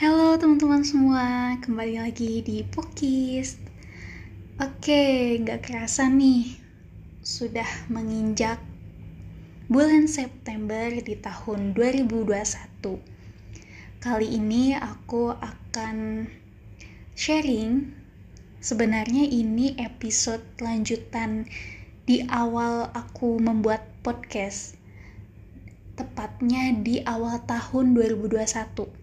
Halo teman-teman semua, kembali lagi di Pokis. Oke, gak kerasa nih, sudah menginjak bulan September di tahun 2021. Kali ini aku akan sharing, sebenarnya ini episode lanjutan di awal aku membuat podcast. Tepatnya di awal tahun 2021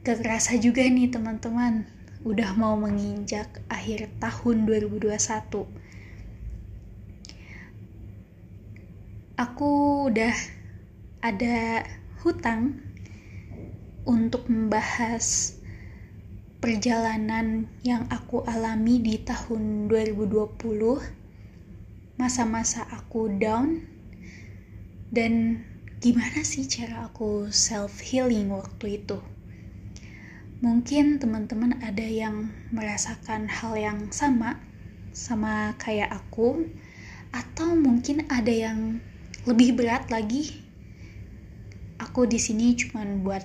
Gak kerasa juga nih teman-teman, udah mau menginjak akhir tahun 2021. Aku udah ada hutang untuk membahas perjalanan yang aku alami di tahun 2020, masa-masa aku down, dan gimana sih cara aku self healing waktu itu. Mungkin teman-teman ada yang merasakan hal yang sama sama kayak aku atau mungkin ada yang lebih berat lagi. Aku di sini cuma buat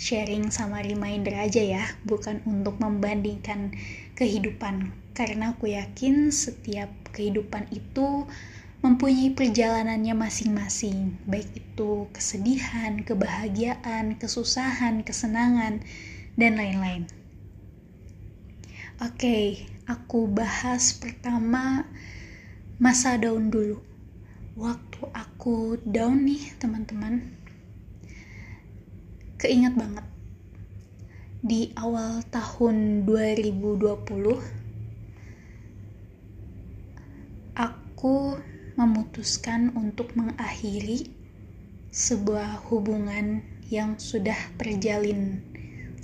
sharing sama reminder aja ya, bukan untuk membandingkan kehidupan. Karena aku yakin setiap kehidupan itu mempunyai perjalanannya masing-masing, baik itu kesedihan, kebahagiaan, kesusahan, kesenangan, dan lain-lain. Oke, aku bahas pertama masa down dulu. Waktu aku down nih, teman-teman. Keingat banget. Di awal tahun 2020 aku memutuskan untuk mengakhiri sebuah hubungan yang sudah terjalin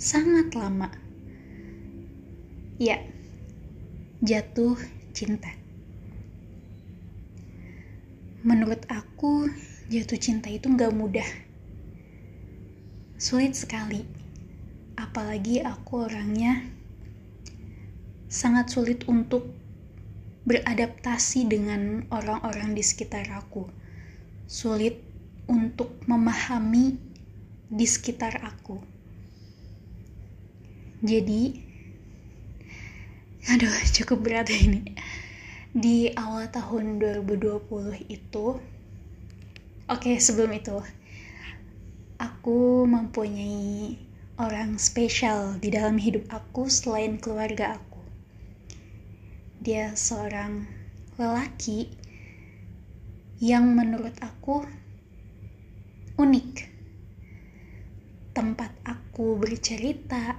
sangat lama. Ya, jatuh cinta. Menurut aku, jatuh cinta itu nggak mudah. Sulit sekali. Apalagi aku orangnya sangat sulit untuk beradaptasi dengan orang-orang di sekitar aku. Sulit untuk memahami di sekitar aku jadi aduh cukup berat ini. Di awal tahun 2020 itu oke okay, sebelum itu aku mempunyai orang spesial di dalam hidup aku selain keluarga aku. Dia seorang lelaki yang menurut aku unik. Tempat aku bercerita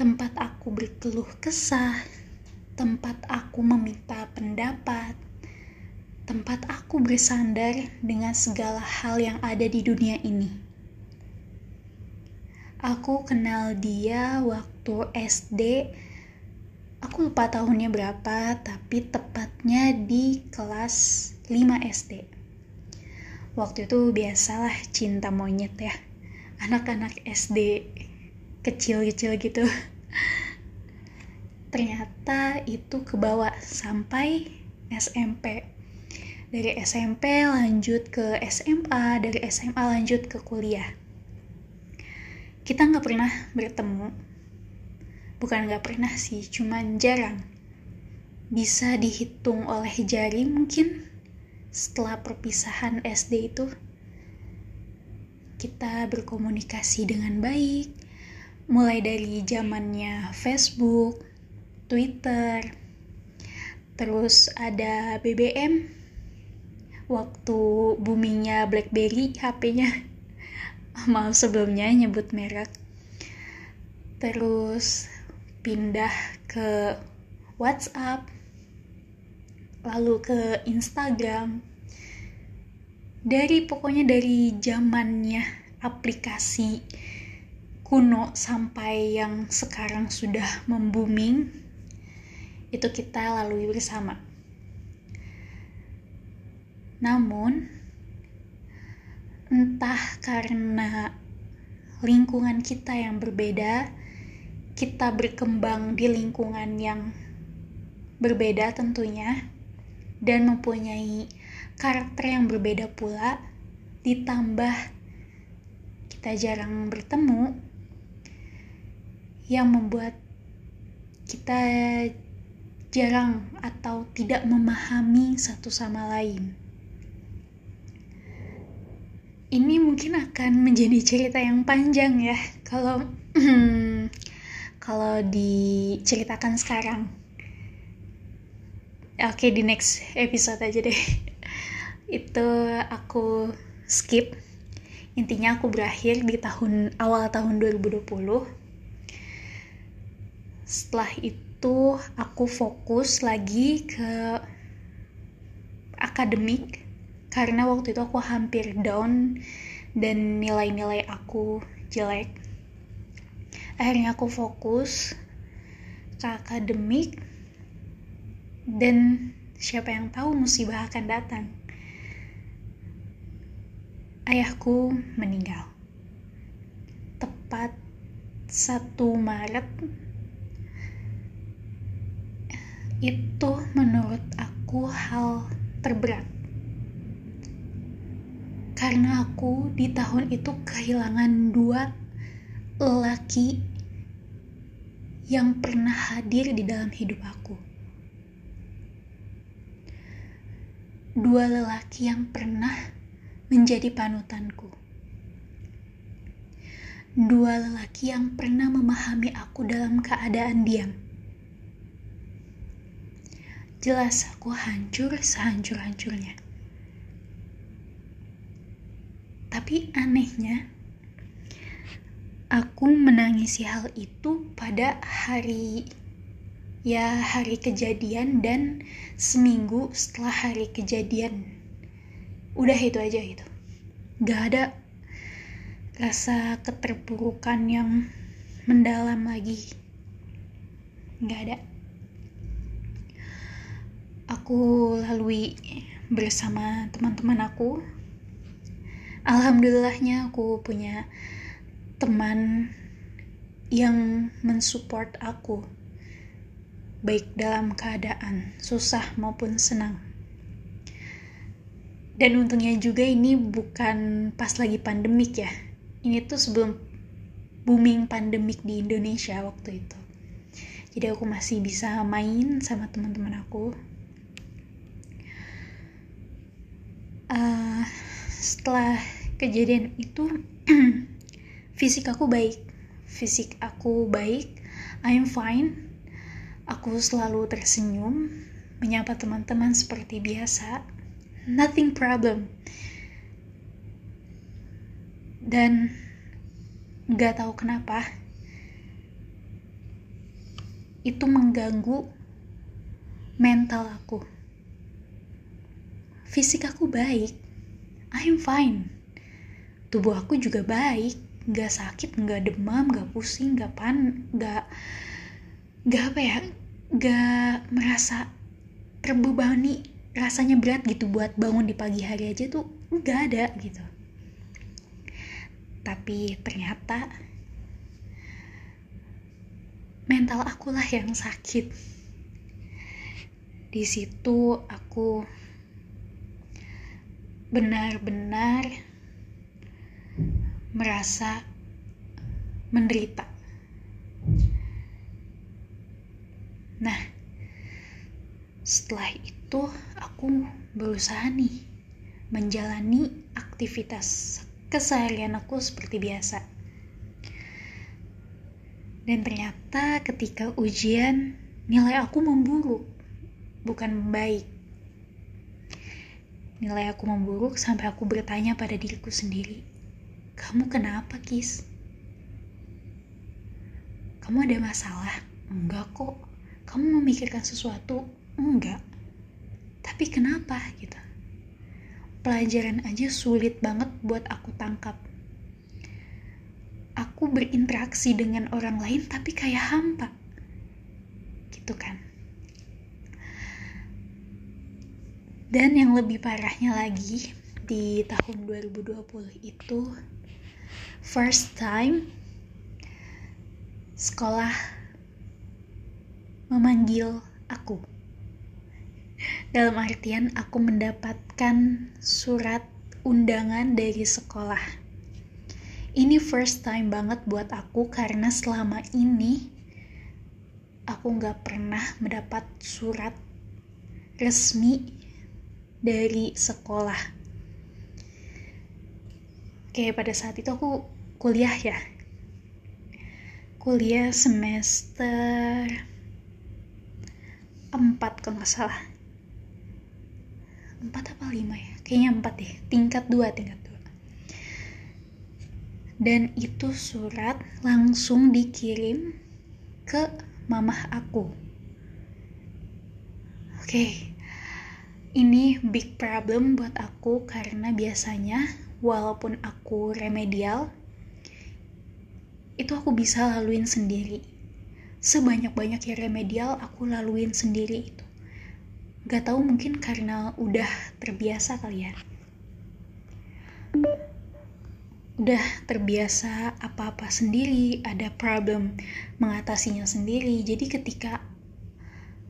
tempat aku berkeluh kesah, tempat aku meminta pendapat, tempat aku bersandar dengan segala hal yang ada di dunia ini. Aku kenal dia waktu SD. Aku lupa tahunnya berapa, tapi tepatnya di kelas 5 SD. Waktu itu biasalah cinta monyet ya. Anak-anak SD kecil-kecil gitu. Ternyata itu kebawa sampai SMP dari SMP lanjut ke SMA dari SMA lanjut ke kuliah. Kita nggak pernah bertemu. Bukan nggak pernah sih cuman jarang. Bisa dihitung oleh jari mungkin setelah perpisahan SD itu. Kita berkomunikasi dengan baik mulai dari zamannya Facebook, Twitter, terus ada BBM, waktu boomingnya BlackBerry HP-nya, maaf sebelumnya nyebut merek, terus pindah ke WhatsApp, lalu ke Instagram, dari pokoknya dari zamannya aplikasi kuno sampai yang sekarang sudah membuming itu kita lalui bersama. Namun entah karena lingkungan kita yang berbeda, kita berkembang di lingkungan yang berbeda tentunya dan mempunyai karakter yang berbeda pula ditambah kita jarang bertemu yang membuat kita jarang atau tidak memahami satu sama lain. Ini mungkin akan menjadi cerita yang panjang ya kalau kalau diceritakan sekarang. Oke, di next episode aja deh. Itu aku skip. Intinya aku berakhir di tahun awal tahun 2020. Setelah itu aku fokus lagi ke akademik karena waktu itu aku hampir down dan nilai-nilai aku jelek. Akhirnya aku fokus ke akademik dan siapa yang tahu musibah akan datang. Ayahku meninggal. Tepat 1 Maret itu menurut aku hal terberat karena aku di tahun itu kehilangan dua lelaki yang pernah hadir di dalam hidup aku. Dua lelaki yang pernah menjadi panutanku. Dua lelaki yang pernah memahami aku dalam keadaan diam Jelas aku hancur sehancur-hancurnya. Tapi anehnya, aku menangisi hal itu pada hari ya hari kejadian dan seminggu setelah hari kejadian. Udah itu aja gitu. Gak ada rasa keterpurukan yang mendalam lagi. Gak ada aku lalui bersama teman-teman aku. Alhamdulillahnya aku punya teman yang mensupport aku baik dalam keadaan susah maupun senang. Dan untungnya juga ini bukan pas lagi pandemik ya. Ini tuh sebelum booming pandemik di Indonesia waktu itu. Jadi aku masih bisa main sama teman-teman aku uh, setelah kejadian itu fisik aku baik. Fisik aku baik I'm fine. Aku selalu tersenyum menyapa teman-teman seperti biasa. Nothing problem. Dan gak tahu kenapa itu mengganggu mental aku fisik aku baik. I'm fine. Tubuh aku juga baik. Nggak sakit nggak demam nggak pusing nggak pan nggak nggak apa ya nggak merasa terbebani rasanya berat gitu buat bangun di pagi hari aja tuh nggak ada gitu. Tapi ternyata mental akulah yang sakit. Di situ aku benar-benar merasa menderita. Nah, setelah itu aku berusaha nih menjalani aktivitas keseharian aku seperti biasa. Dan ternyata ketika ujian nilai aku memburuk, bukan membaik Nilai aku memburuk sampai aku bertanya pada diriku sendiri, "Kamu kenapa, Kis?" "Kamu ada masalah?" "Enggak kok." "Kamu memikirkan sesuatu?" "Enggak." "Tapi kenapa?" gitu. Pelajaran aja sulit banget buat aku tangkap. Aku berinteraksi dengan orang lain tapi kayak hampa. Gitu kan. Dan yang lebih parahnya lagi di tahun 2020 itu first time sekolah memanggil aku. Dalam artian aku mendapatkan surat undangan dari sekolah. ini first time banget buat aku karena selama ini aku nggak pernah mendapat surat resmi dari sekolah Oke, pada saat itu aku kuliah ya. Kuliah semester 4 kalau nggak salah. 4 apa 5 ya? Kayaknya 4 deh. Tingkat 2, tingkat 2. Dan itu surat langsung dikirim ke mamah aku. Oke. Ini big problem buat aku karena biasanya walaupun aku remedial, itu aku bisa laluin sendiri. Sebanyak-banyak ya remedial aku laluin sendiri itu. Gak tahu mungkin karena udah terbiasa kali ya. Udah terbiasa apa-apa sendiri, ada problem mengatasinya sendiri. Jadi ketika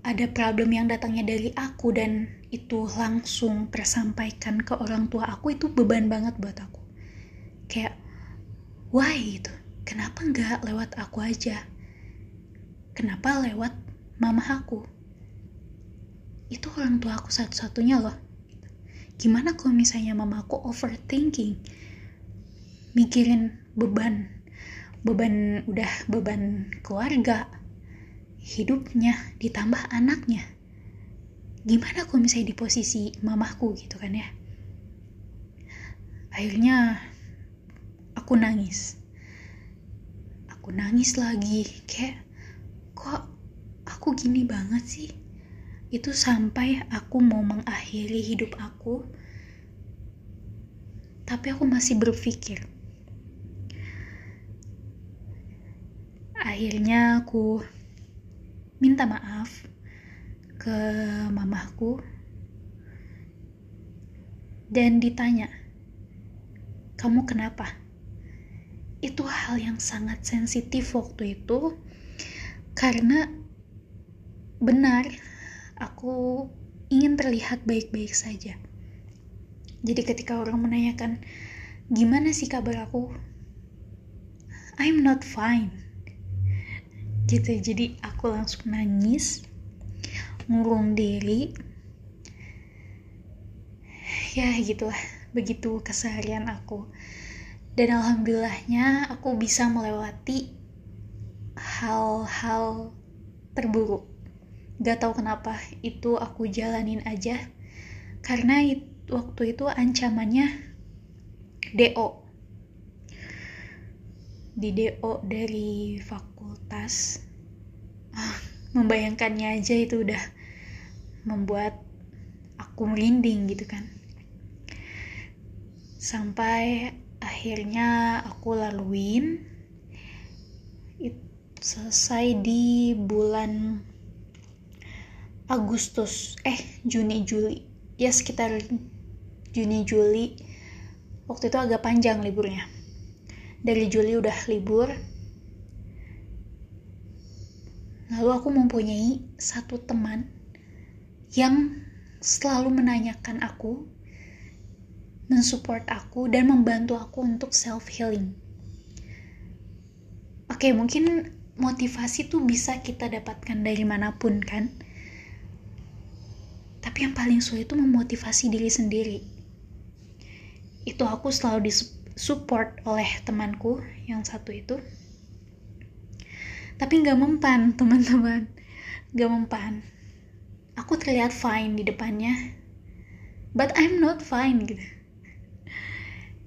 ada problem yang datangnya dari aku dan itu langsung tersampaikan ke orang tua aku itu beban banget buat aku. Kayak why gitu kenapa nggak lewat aku aja? Kenapa lewat mama aku? Itu orang tua aku satu-satunya loh. Gimana kalau misalnya mama aku overthinking mikirin beban beban udah beban keluarga hidupnya ditambah anaknya gimana kalau misalnya di posisi mamahku gitu kan ya? Akhirnya aku nangis. Aku nangis lagi kayak kok aku gini banget sih? Itu sampai aku mau mengakhiri hidup aku. Tapi aku masih berpikir. Akhirnya aku minta maaf ke mamahku dan ditanya, "Kamu kenapa?" Itu hal yang sangat sensitif waktu itu karena benar aku ingin terlihat baik-baik saja. Jadi ketika orang menanyakan, "Gimana sih kabar aku?" I'm not fine gitu jadi aku langsung nangis ngurung diri. Ya gitulah. Begitu keseharian aku. Dan alhamdulillahnya aku bisa melewati hal-hal terburuk. Gak tahu kenapa itu aku jalanin aja. Karena waktu itu ancamannya DO di DO dari fakultas. Ah, membayangkannya aja itu udah membuat aku merinding gitu kan. Sampai akhirnya aku laluin. Selesai di bulan Agustus eh Juni Juli. Ya sekitar Juni Juli. Waktu itu agak panjang liburnya. Dari Juli udah libur lalu aku mempunyai satu teman yang selalu menanyakan aku mensupport aku dan membantu aku untuk self healing oke mungkin motivasi tuh bisa kita dapatkan dari mana pun kan? Tapi yang paling sulit itu memotivasi diri sendiri. Itu aku selalu di support oleh temanku yang satu itu tapi nggak mempan teman-teman. Nggak mempan. Aku terlihat fine di depannya. But I'm not fine gitu.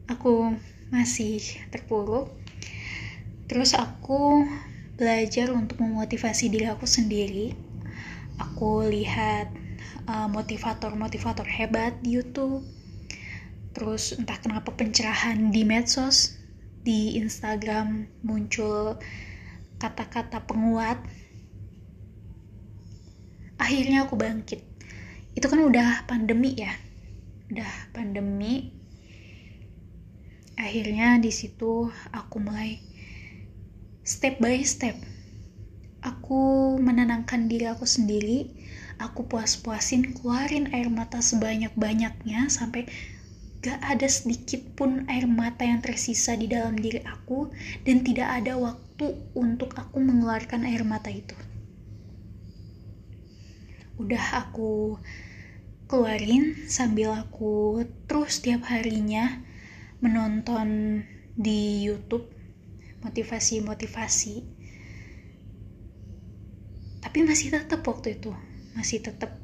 Aku masih terpuruk. Terus aku belajar untuk memotivasi diri aku sendiri. Aku lihat uh, motivator-motivator hebat di YouTube. Terus entah kenapa pencerahan di medsos di Instagram muncul kata-kata penguat. Akhirnya aku bangkit. Itu kan udah pandemi ya? Udah pandemi. Akhirnya di situ aku mulai step by step. Aku menenangkan diri aku sendiri. Aku puas-puasin keluarin air mata sebanyak-banyaknya sampai Gak ada sedikit pun air mata yang tersisa di dalam diri aku dan tidak ada waktu untuk aku mengeluarkan air mata itu. Udah aku keluarin sambil aku terus tiap harinya menonton di YouTube motivasi-motivasi. Tapi masih tetap waktu itu, masih tetap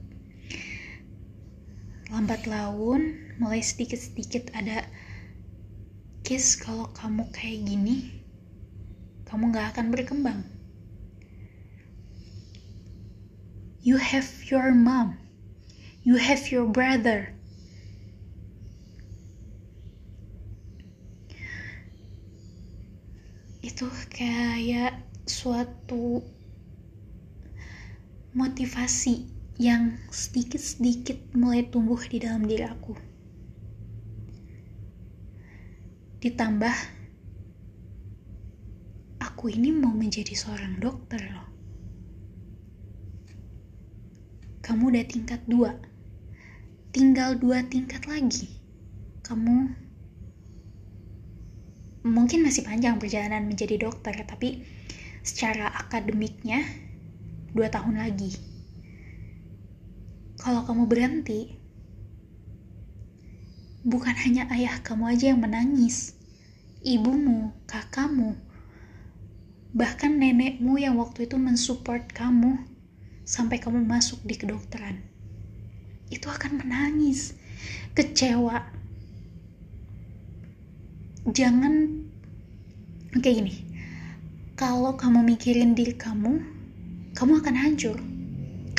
lambat laun mulai sedikit-sedikit ada kiss kalau kamu kayak gini kamu gak akan berkembang. You have your mom. You have your brother. Itu kayak suatu motivasi yang sedikit-sedikit mulai tumbuh di dalam diri aku. Ditambah, aku ini mau menjadi seorang dokter loh. Kamu udah tingkat dua, tinggal dua tingkat lagi. Kamu mungkin masih panjang perjalanan menjadi dokter, tapi secara akademiknya dua tahun lagi kalau kamu berhenti, bukan hanya ayah kamu aja yang menangis, ibumu, kakakmu, bahkan nenekmu yang waktu itu mensupport kamu sampai kamu masuk di kedokteran. Itu akan menangis, kecewa. Jangan kayak gini. Kalau kamu mikirin diri kamu, kamu akan hancur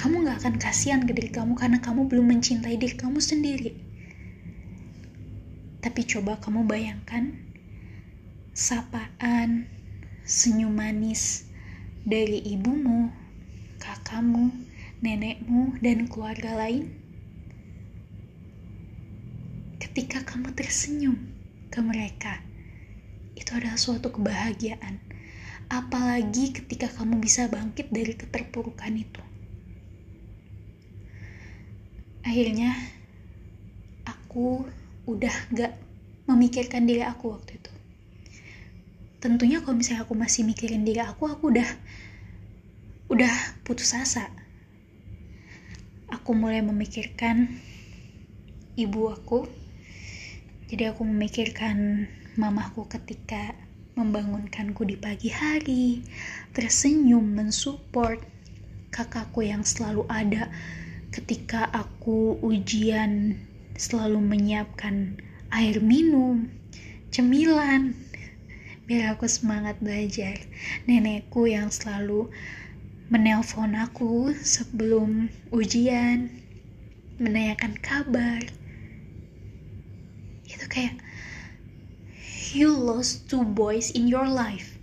kamu gak akan kasihan ke diri kamu karena kamu belum mencintai diri kamu sendiri. Tapi coba kamu bayangkan sapaan, senyum manis dari ibumu, kakakmu, nenekmu, dan keluarga lain. Ketika kamu tersenyum ke mereka, itu adalah suatu kebahagiaan. Apalagi ketika kamu bisa bangkit dari keterpurukan itu akhirnya aku udah gak memikirkan diri aku waktu itu tentunya kalau misalnya aku masih mikirin diri aku aku udah udah putus asa. Aku mulai memikirkan ibu aku. Jadi aku memikirkan mamaku ketika membangunkanku di pagi hari tersenyum mensupport kakakku yang selalu ada ketika aku ujian selalu menyiapkan air minum, cemilan, biar aku semangat belajar. Nenekku yang selalu menelpon aku sebelum ujian, menanyakan kabar. Itu kayak you lost two boys in your life.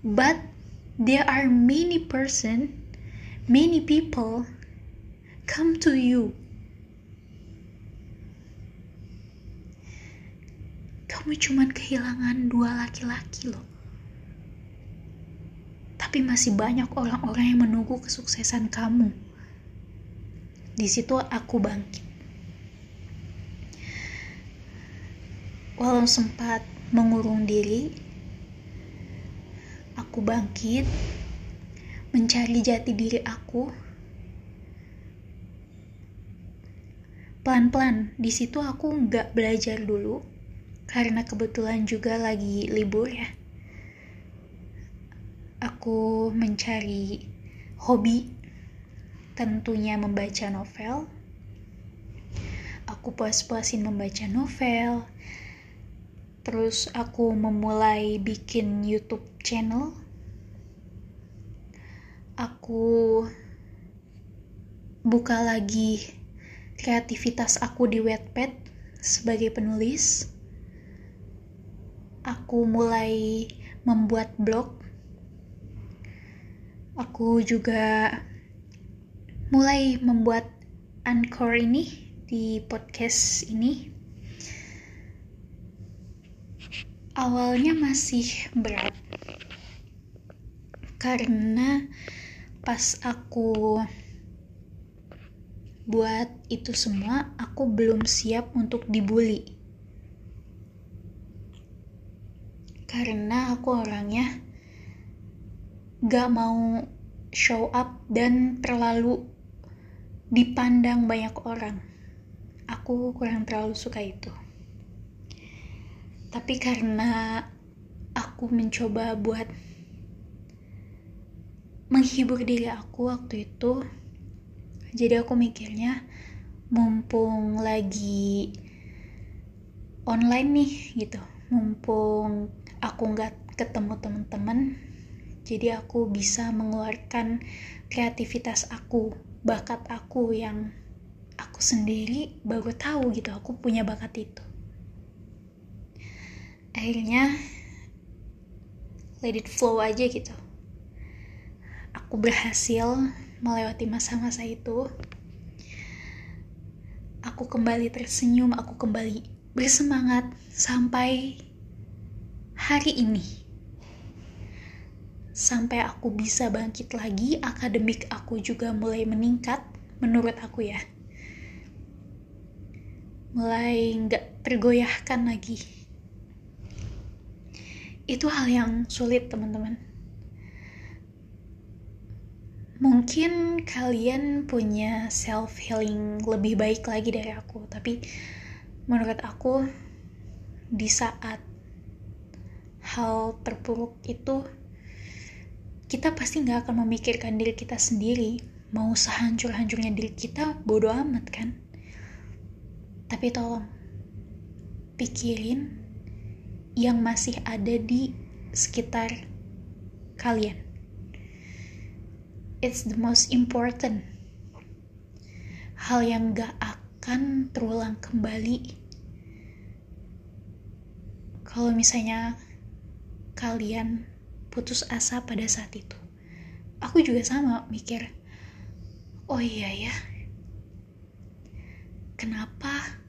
But there are many person many people come to you. Kamu cuman kehilangan dua laki-laki loh. Tapi masih banyak orang-orang yang menunggu kesuksesan kamu. Di situ aku bangkit. Walau sempat mengurung diri, aku bangkit mencari jati diri aku. Pelan-pelan, di situ aku nggak belajar dulu, karena kebetulan juga lagi libur ya. Aku mencari hobi, tentunya membaca novel. Aku puas-puasin membaca novel. Terus aku memulai bikin YouTube channel aku buka lagi kreativitas aku di Wattpad sebagai penulis. Aku mulai membuat blog. Aku juga mulai membuat Anchor ini di podcast ini. Awalnya masih berat karena pas aku buat itu semua aku belum siap untuk dibully karena aku orangnya gak mau show up dan terlalu dipandang banyak orang. Aku kurang terlalu suka itu. Tapi karena aku mencoba buat menghibur diri aku waktu itu jadi aku mikirnya mumpung lagi online nih gitu. Mumpung aku nggak ketemu teman-teman jadi aku bisa mengeluarkan kreativitas aku bakat aku yang aku sendiri baru tahu gitu aku punya bakat itu. Akhirnya let it flow aja gitu. Aku berhasil melewati masa-masa itu. Aku kembali tersenyum aku kembali bersemangat sampai hari ini. Sampai aku bisa bangkit lagi akademik aku juga mulai meningkat menurut aku ya. Mulai nggak tergoyahkan lagi. Itu hal yang sulit teman-teman. Mungkin kalian punya self healing lebih baik lagi dari aku tapi menurut aku di saat hal terpuruk itu kita pasti nggak akan memikirkan diri kita sendiri. Mau sehancur-hancurnya diri kita bodoh amat kan? Tapi tolong pikirin yang masih ada di sekitar kalian. It's the most important. Hal yang gak akan terulang kembali. Kalau misalnya kalian putus asa pada saat itu. Aku juga sama mikir, oh iya ya, kenapa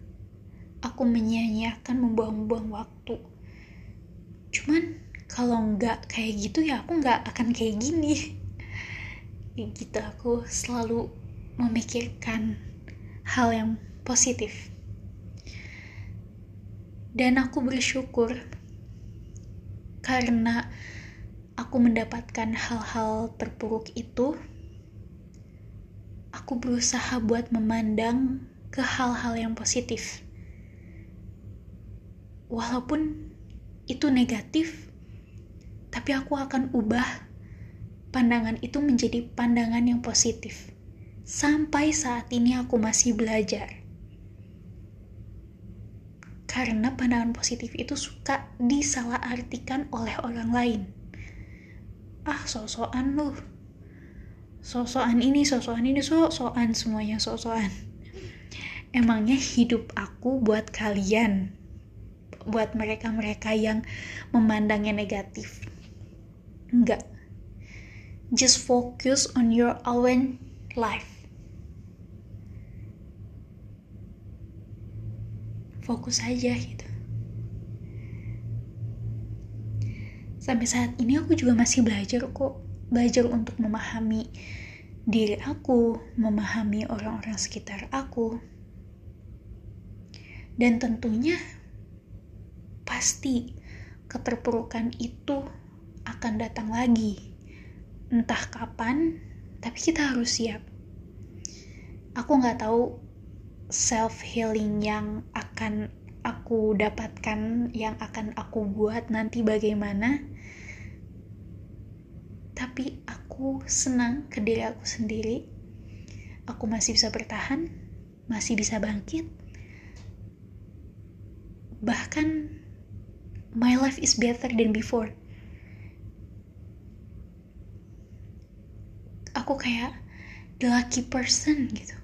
aku menyia-nyiakan membuang-buang waktu? Cuman kalau nggak kayak gitu ya aku nggak akan kayak gini. Ya gitu aku selalu memikirkan hal yang positif. Dan aku bersyukur karena aku mendapatkan hal-hal terpuruk itu, aku berusaha buat memandang ke hal-hal yang positif. Walaupun itu negatif, tapi aku akan ubah pandangan itu menjadi pandangan yang positif. Sampai saat ini aku masih belajar karena pandangan positif itu suka disalahartikan oleh orang lain. Ah, sosokan lu. Sosokan ini, sosokan ini, sosokan semuanya sosokan. Emangnya hidup aku buat kalian, buat mereka-mereka yang memandangnya negatif. Enggak. Just focus on your own life fokus aja gitu. Sampai saat ini aku juga masih belajar kok. Belajar untuk memahami diri aku memahami orang-orang sekitar aku. Dan tentunya pasti keterpurukan itu akan datang lagi. Entah kapan tapi kita harus siap. Aku nggak tahu self healing yang akan aku dapatkan, yang akan aku buat nanti bagaimana. Tapi aku senang ke diri aku sendiri. Aku masih bisa bertahan, masih bisa bangkit. Bahkan my life is better than before. Aku kayak the lucky person gitu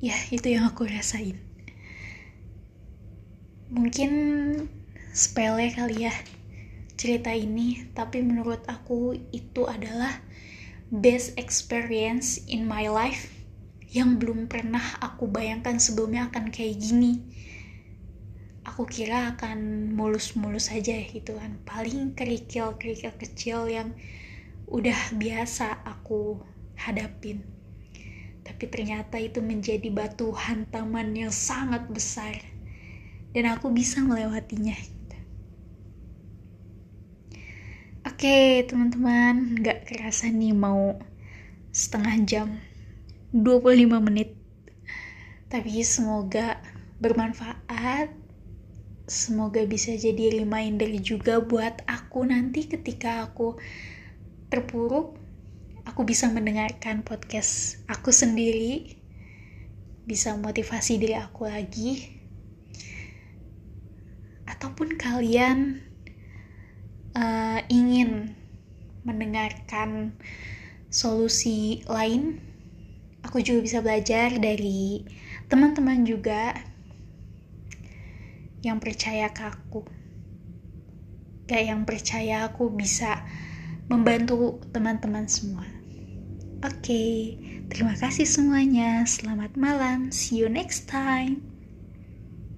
ya itu yang aku rasain. Mungkin sepele kali ya cerita ini tapi menurut aku itu adalah best experience in my life yang belum pernah aku bayangkan sebelumnya akan kayak gini. Aku kira akan mulus-mulus aja gitu kan. Paling kerikil-kerikil kecil yang udah biasa aku hadapin tapi ternyata itu menjadi batu hantaman yang sangat besar. Dan aku bisa melewatinya. Oke teman-teman, gak kerasa nih mau setengah jam. 25 menit. Tapi semoga bermanfaat. Semoga bisa jadi reminder juga buat aku nanti ketika aku terpuruk aku bisa mendengarkan podcast aku sendiri bisa motivasi diri aku lagi ataupun kalian uh, ingin mendengarkan solusi lain, aku juga bisa belajar dari teman-teman juga yang percaya ke aku. Kayak yang percaya aku bisa membantu teman-teman semua. Oke, okay, terima kasih semuanya. Selamat malam. See you next time.